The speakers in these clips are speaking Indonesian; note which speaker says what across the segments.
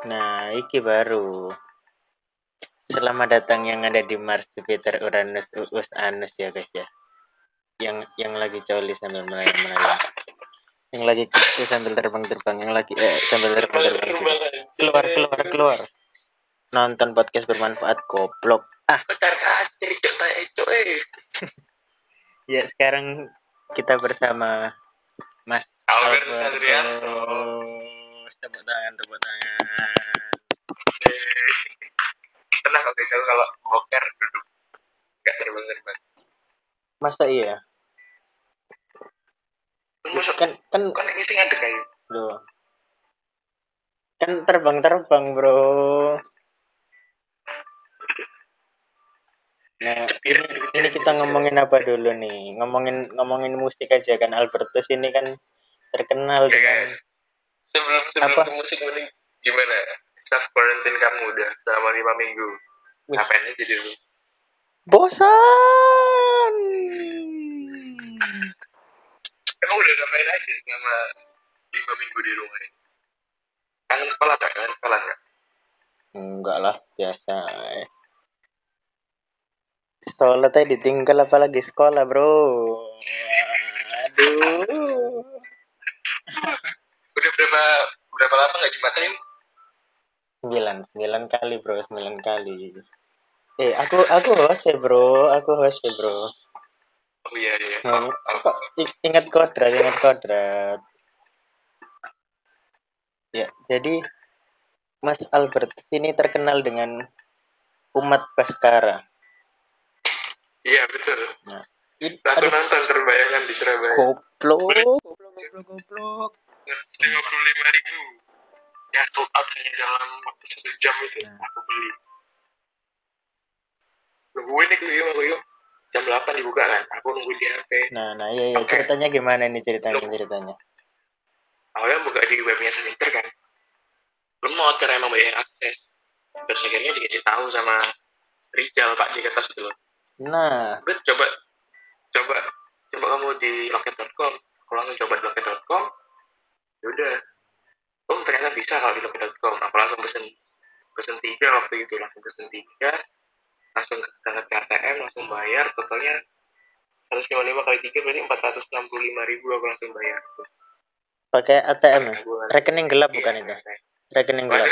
Speaker 1: Nah, iki baru. Selamat datang yang ada di Mars, Jupiter, Uranus, Uus, Anus ya guys ya. Yang yang lagi coli sambil melayang-melayang. Yang lagi gitu sambil terbang-terbang, yang lagi eh, sambil terbang-terbang juga. Keluar, keluar, keluar. Nonton podcast bermanfaat goblok. Ah,
Speaker 2: Bentar itu eh.
Speaker 1: ya sekarang kita bersama Mas
Speaker 2: Albert. Sandrianto.
Speaker 1: Tepuk tangan, tepuk tangan.
Speaker 2: Aku kalau boker duduk gak terbang-terbang.
Speaker 1: Masa iya?
Speaker 2: Masuk
Speaker 1: Kan kan
Speaker 2: kan ini sih ngadek kayak
Speaker 1: Loh. Kan terbang-terbang, Bro. Nah, ini, ini kita ngomongin apa dulu nih? Ngomongin ngomongin musik aja kan Albertus ini kan terkenal
Speaker 2: ya
Speaker 1: dengan
Speaker 2: guys. Sebelum sebelum
Speaker 1: Apa?
Speaker 2: ke musik mending gimana? Self quarantine kamu udah selama lima minggu. Ngapain aja dulu?
Speaker 1: bosan.
Speaker 2: Kamu udah ngapain aja selama lima minggu di rumah ini? Kangen sekolah gak? Kangen sekolah gak?
Speaker 1: Enggak lah, biasa. Sekolah tadi ditinggal apalagi sekolah, Bro. Aduh.
Speaker 2: Udah berapa berapa lama gak jembatan ini?
Speaker 1: Sembilan sembilan kali bro sembilan kali. Eh aku aku host ya bro. Aku host ya bro.
Speaker 2: Oh iya iya.
Speaker 1: Kok i- ingat kodrat ingat kodrat. Ya jadi Mas Albert ini terkenal dengan umat Baskara.
Speaker 2: Iya betul.
Speaker 1: nah ini
Speaker 2: Satu
Speaker 1: aduh
Speaker 2: nonton terbayangkan di Surabaya.
Speaker 1: goblok. Goblok goblok goblok.
Speaker 2: Ribu ya sold out hanya dalam waktu satu jam itu
Speaker 1: Nah.
Speaker 2: aku beli. Nungguin nih aku yuk jam 8 dibuka kan? Aku nungguin di HP
Speaker 1: nah nah iya iya.
Speaker 2: Oke.
Speaker 1: ceritanya gimana nih? Ceritanya ceritanya.
Speaker 2: Awalnya buka di webnya Seninter kan? Lemot karena emang banyak yang akses. Terus akhirnya dikasih tahu sama Rizal pak di atas itu loh.
Speaker 1: Nah.
Speaker 2: Udah coba coba coba kamu di loket.com aku langsung coba di loket.com yaudah oh ternyata bisa kalau di loket.com aku langsung pesen pesen tiga waktu itu langsung pesen tiga. Langsung berangkat ke ATM langsung bayar. Totalnya 155 kali tiga berarti 465 ribu aku langsung bayar.
Speaker 1: Pakai ATM ya? Rekening gelap
Speaker 2: Iya,
Speaker 1: bukan itu? Rekening gelap.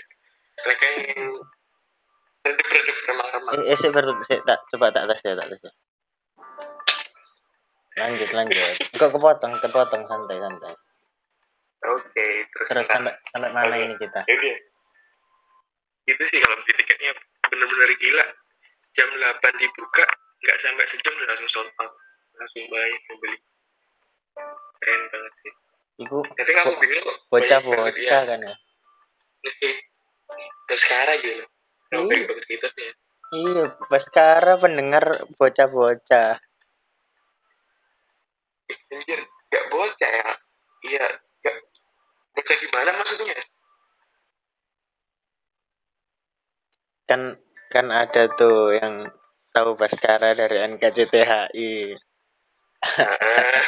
Speaker 2: Rekening redep-redep remang-remang.
Speaker 1: Eh, eh baru tak coba tak tes ya, tak tes ya. Lanjut, lanjut. Kok kepotong, kepotong santai, santai.
Speaker 2: Oke terus,
Speaker 1: Terus
Speaker 2: ntar-
Speaker 1: sampai sampai mana
Speaker 2: Oke.
Speaker 1: ini kita?
Speaker 2: ya udah. Itu sih kalau beli tiketnya bener-bener gila. Jam 8 dibuka nggak sampai sejam udah langsung sold out. Langsung banyak yang beli. Keren banget sih.
Speaker 1: Iku
Speaker 2: tapi kamu bingung kok
Speaker 1: bocah-bocah kan ya.
Speaker 2: terus sekarang gitu
Speaker 1: Iya.
Speaker 2: gitu sih
Speaker 1: Iya, pas sekarang pendengar bocah-bocah.
Speaker 2: anjir gak bocah ya? Iya gak bocah gimana maksudnya
Speaker 1: Kan kan ada tuh yang tahu Baskara dari NKCTHI.
Speaker 2: nah,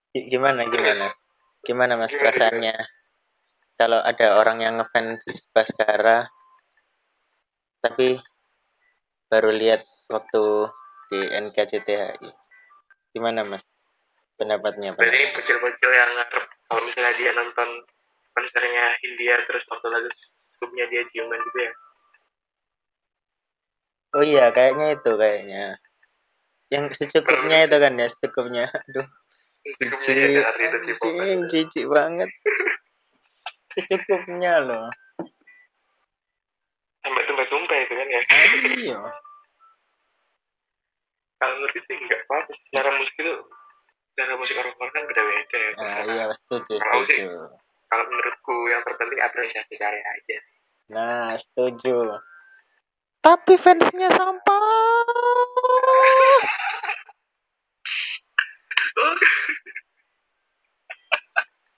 Speaker 1: Gi- Gimana gimana? Gimana Mas
Speaker 2: Gimana,
Speaker 1: perasaannya? Kalau ada orang yang ngefans Baskara tapi baru lihat waktu di NKCTHI. Gimana Mas? Pendapatnya
Speaker 2: berarti
Speaker 1: pendapat?
Speaker 2: bocil-bocil yang kalau misalnya dia nonton konsernya Hindia terus waktu lagu grupnya dia ciuman gitu ya
Speaker 1: Oh iya, kayaknya itu kayaknya. Yang secukupnya itu kan ya, secukupnya. Aduh,
Speaker 2: Cukupnya dia
Speaker 1: jijik,
Speaker 2: ada arti itu cipokan.
Speaker 1: anjing, jijik banget. Secukupnya loh.
Speaker 2: sampai tumpah-tumpah itu kan ya
Speaker 1: Iya.
Speaker 2: kalau menurut sih nggak apa-apa secara musik itu secara musik orang orang kan beda-beda ya
Speaker 1: Nah, iya, setuju,
Speaker 2: Kalau sih-
Speaker 1: setuju.
Speaker 2: kalau menurutku yang terpenting apresiasi karya aja
Speaker 1: Nah, setuju. Tapi fansnya sampah.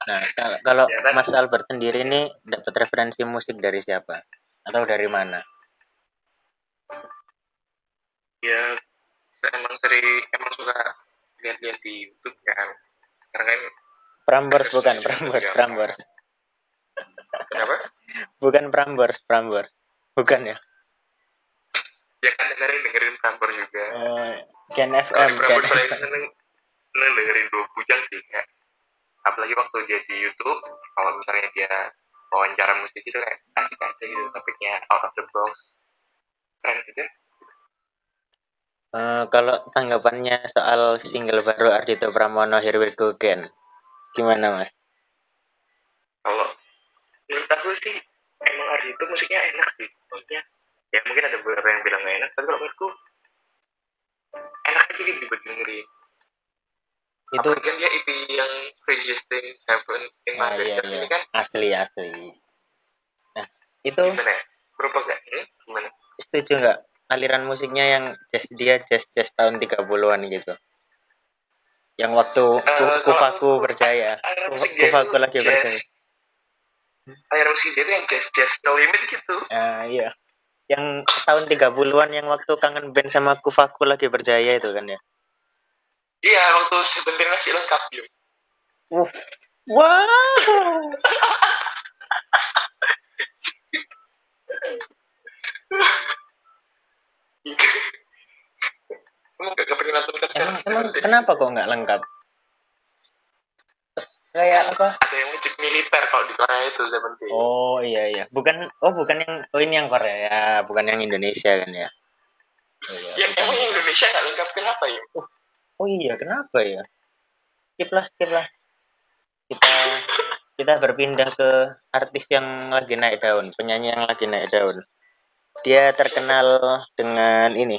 Speaker 1: Nah, kalau, kalau
Speaker 2: Ya kan?
Speaker 1: Mas Albert sendiri ini dapat referensi musik dari siapa? Atau dari mana?
Speaker 2: ya saya emang sering emang suka lihat-lihat di YouTube kan karena kan
Speaker 1: Prambors bukan, Prambors, Prambors. bukan Prambors, Prambors. Bukan ya?
Speaker 2: Ya kan dengerin dengerin Prambors juga.
Speaker 1: Oh, Gen
Speaker 2: Kalau
Speaker 1: FM, Gen
Speaker 2: Prambors paling seneng seneng dengerin dua bujang sih kayak apalagi waktu dia di YouTube kalau misalnya dia wawancara musik itu kayak asik aja gitu topiknya out of the box keren gitu
Speaker 1: Eh, kalau tanggapannya soal single baru Ardito Pramono Here We Go Again, gimana mas?
Speaker 2: kalau menurut aku sih emang Ardi itu musiknya enak sih maksudnya ya mungkin ada beberapa yang bilang gak enak tapi kalau menurutku enak aja gitu didengerin
Speaker 1: Itu
Speaker 2: apalagi kan dia EP yang Craziest Thing Happen in
Speaker 1: ah,
Speaker 2: My
Speaker 1: iya,
Speaker 2: Life
Speaker 1: iya.
Speaker 2: ini kan
Speaker 1: asli asli. Nah itu
Speaker 2: gimana ya berapa gak hmm? gimana
Speaker 1: setuju nggak aliran musiknya yang jazz dia jazz jazz tahun 30-an gitu? Yang waktu
Speaker 2: kalau
Speaker 1: kufaku
Speaker 2: aku-
Speaker 1: berjaya, kufaku lagi
Speaker 2: jazz
Speaker 1: berjaya.
Speaker 2: aliran musik dia itu yang jazz jazz no limit gitu
Speaker 1: Ah iya. Yang tahun 30-an yang waktu kangen band sama kufaku lagi berjaya itu kan ya.
Speaker 2: iya waktu sebenarnya masih lengkap
Speaker 1: Uh. Wow.
Speaker 2: Emang
Speaker 1: Emang, kenapa kok nggak lengkap? Kayak apa?
Speaker 2: ada yang wajib militer kalau di Korea itu Seventeen
Speaker 1: Oh iya iya. Bukan oh bukan yang oh ini yang Korea, bukan yang Indonesia kan ya. Iya,
Speaker 2: ya emang yang Indonesia gak lengkap kenapa ya
Speaker 1: Oh iya, kenapa ya? Skip lah, skip lah. Kita kita berpindah ke artis yang lagi naik daun, penyanyi yang lagi naik daun. Dia terkenal dengan ini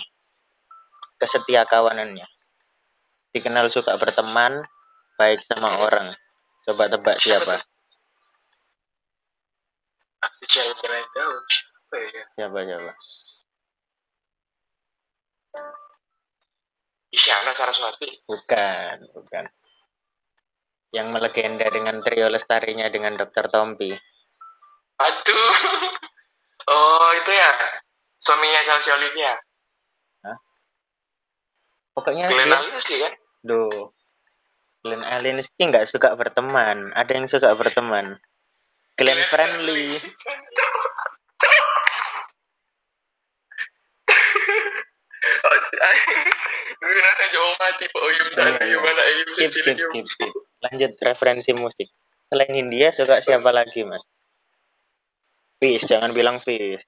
Speaker 1: kesetia kawanannya. Dikenal suka berteman, baik sama orang. Coba tebak siapa?
Speaker 2: ya
Speaker 1: Siapa siapa?
Speaker 2: Isyana Saraswati
Speaker 1: Bukan, bukan. Yang melegenda dengan trio lestarinya dengan Dr. Tompi.
Speaker 2: aduh oh itu ya suaminya Chelsea Olivia
Speaker 1: Pokoknya
Speaker 2: Glenn
Speaker 1: dia,
Speaker 2: sih kan
Speaker 1: Duh. Glenn Alinsky nggak suka berteman. Ada yang suka berteman. Glenn friendly.
Speaker 2: Gimana Oyum
Speaker 1: Skip, skip, skip, skip. Lanjut referensi musik. Selain India suka siapa lagi, Mas? Fish, jangan bilang Fish.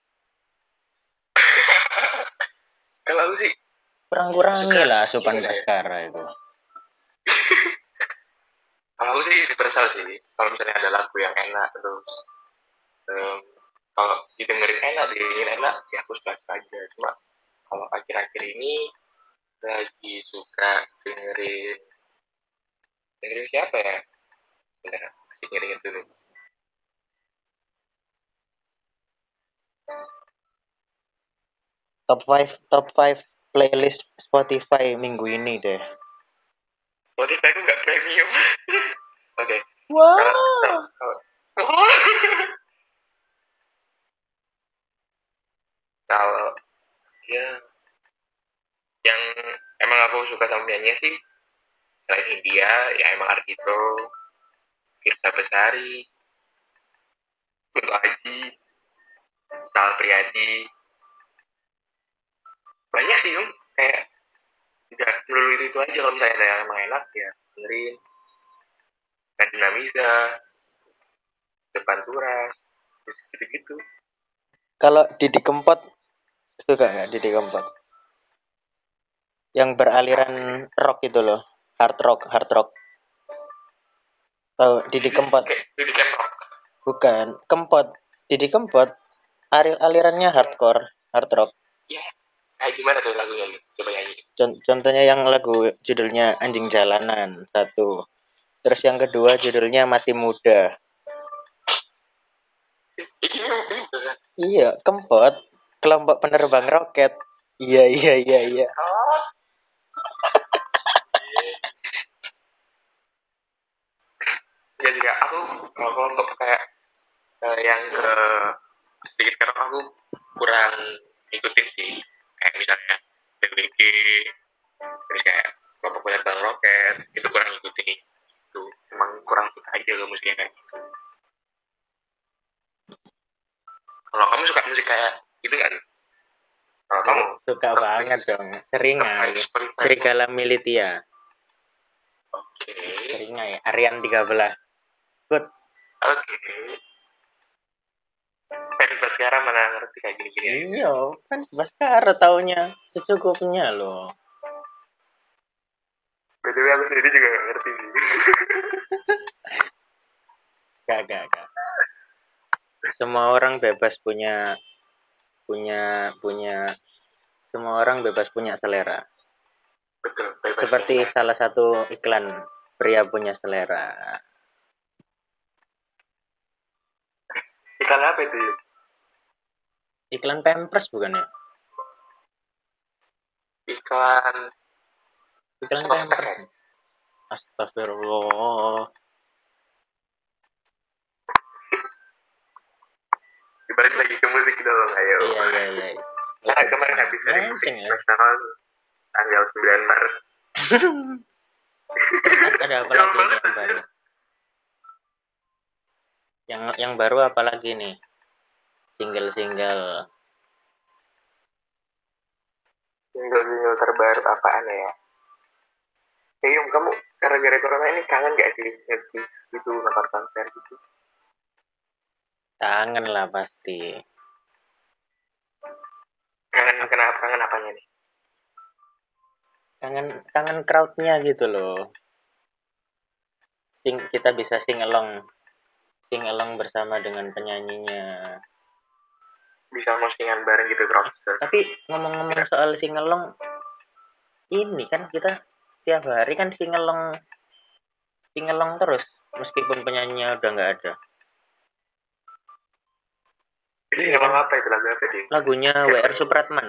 Speaker 2: Kalau aku sih
Speaker 1: Kurang-kurangi lah asupan
Speaker 2: Iya, iya.
Speaker 1: Baskara itu.
Speaker 2: kalau aku sih universal sih. Kalau misalnya ada lagu yang enak terus em, kalau didengerin enak, didengerin enak, ya aku suka aja. Cuma kalau akhir-akhir ini lagi suka dengerin dengerin siapa ya? Bener, masih ngiringin dulu.
Speaker 1: Top 5 top 5 playlist Spotify minggu ini deh.
Speaker 2: Spotify aku nggak premium. Oke.
Speaker 1: Wow.
Speaker 2: Kalau- kalau- Kalau ya yang emang aku suka sama penyanyi sih selain India ya emang Ardito, Firsa Besari, Kunto Aji, Sal Priadi, banyak sih Yung kayak nggak melulu itu, itu aja kalau misalnya ada yang emang enak ya dengerin Nadina Miza, Depan Turas, terus gitu-gitu.
Speaker 1: Kalau Didi Kempot suka nggak Didi Kempot? Yang beraliran rock itu loh, hard rock, hard rock. Tahu Didi Kempot?
Speaker 2: Didi Kempot.
Speaker 1: Bukan, Kempot. Didi Kempot alirannya hardcore, hard rock.
Speaker 2: Ya, kayak gimana tuh lagunya? Coba nyanyi.
Speaker 1: Con- Contohnya yang lagu judulnya Anjing Jalanan satu. Terus yang kedua judulnya Mati Muda. Iya, Kempot, kelompok penerbang roket. Iya, iya, iya, iya.
Speaker 2: Oh. ya juga aku kalau kelompok kayak eh, yang ke sedikit karena aku kurang ikutin sih kayak misalnya BWG terus kayak kelompok penerbang roket itu kurang ikutin itu emang kurang suka aja ke musiknya kayak gitu kalau kamu suka musik kayak gitu kan kalau kamu
Speaker 1: Suka banget dong. Seringai. Serigala Militia.
Speaker 2: oke
Speaker 1: Seringai. Arian 13. Good.
Speaker 2: oke fans Baskara mana ngerti kayak gini-gini
Speaker 1: Iya, fans Baskara taunya secukupnya loh.
Speaker 2: btw aku sendiri juga gak ngerti sih
Speaker 1: Gak, gak, gak. Semua orang bebas punya punya punya semua orang bebas punya selera.
Speaker 2: betul bebas
Speaker 1: Seperti salah satu iklan pria punya selera.
Speaker 2: iklan apa itu?
Speaker 1: Iklan Pampers bukan ya?
Speaker 2: iklan
Speaker 1: Iklan
Speaker 2: Softtek
Speaker 1: Pampers. Astagfirullah.
Speaker 2: dibalik lagi ke musik dong ayo
Speaker 1: Iya, iya, iya.
Speaker 2: Nah, kemarin habis dari musik
Speaker 1: Lenceng ya.
Speaker 2: nasional tanggal 9 Maret
Speaker 1: ada apa lagi yang baru? Yang yang baru apa lagi nih? Single-single.
Speaker 2: single-single terbaru apaan ya Eh, Yum, kamu gara-gara corona ini kangen gak sih nge gitu nonton konser gitu?
Speaker 1: Kangen lah pasti.
Speaker 2: Kangen kenapa? Kangen apanya nih?
Speaker 1: Kangen kangen crowdnya gitu loh. Sing kita bisa sing along sing along bersama dengan penyanyinya.
Speaker 2: Bisa postingan bareng gitu crowdster.
Speaker 1: Tapi ngomong-ngomong soal sing along ini kan kita setiap hari kan sing along sing along terus meskipun penyanyinya udah nggak ada.
Speaker 2: Jadi ngomong apa itu lagu apa dia?
Speaker 1: Lagunya WR Supratman.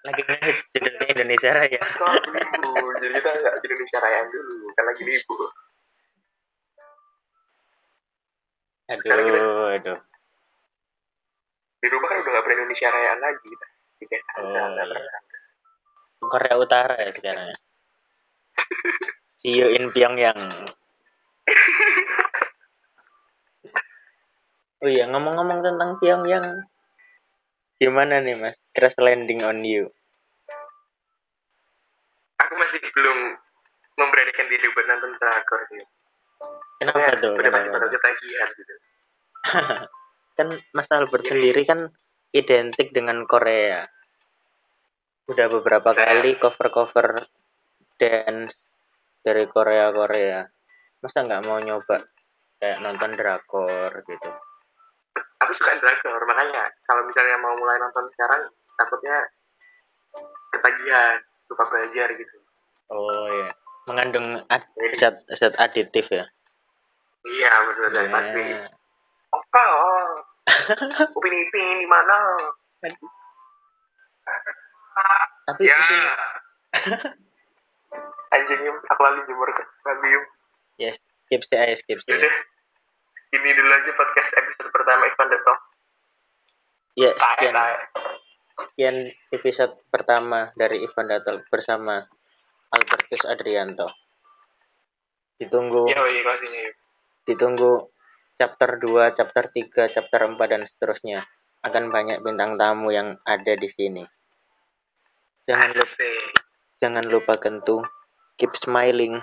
Speaker 1: Lagi ngehit judulnya Indonesia Raya.
Speaker 2: Kok dulu? Jadi kita nggak Indonesia Raya dulu, kan lagi libur.
Speaker 1: Aduh, aduh.
Speaker 2: Di rumah kan udah nggak pernah Indonesia Raya lagi kita. Kita
Speaker 1: Oh,
Speaker 2: nggak
Speaker 1: iya. Korea Utara ya sekarang. ya. See you in Pyongyang. Oh iya, ngomong-ngomong tentang Pyongyang. Gimana nih, Mas? Crash landing on you.
Speaker 2: Aku masih belum memberanikan diri buat nonton drakor sih.
Speaker 1: Kenapa tuh?
Speaker 2: Udah
Speaker 1: Kenapa
Speaker 2: pada ketagihan gitu.
Speaker 1: Kan Mas Albert sendiri kan identik dengan Korea. Udah beberapa
Speaker 2: Saya-
Speaker 1: kali cover-cover dance dari Korea-Korea. Masa nggak mau nyoba kayak nonton drakor gitu?
Speaker 2: Aku suka drakor, makanya kalau misalnya mau mulai nonton sekarang takutnya ketagihan, lupa belajar gitu.
Speaker 1: Oh iya, mengandung ad- zat zat aditif ya.
Speaker 2: Iya, betul betul pasti.
Speaker 1: Ya.
Speaker 2: Oke, upin ipin di mana?
Speaker 1: Tapi
Speaker 2: Ya. Anjing Yum, aku lagi jemur ke Nabi Yum.
Speaker 1: ya skip sih aja skip sih.
Speaker 2: Udah, ini dulu aja podcast episode pertama Ivan Talk.
Speaker 1: Ya sekian sekian episode pertama dari Ivan Datal bersama Albertus Adrianto. Ditunggu
Speaker 2: Iya, iya.
Speaker 1: Ditunggu chapter 2, chapter 3, chapter 4 dan seterusnya. Akan banyak bintang tamu yang ada di sini. Jangan lupa jangan lupa kentu keep smiling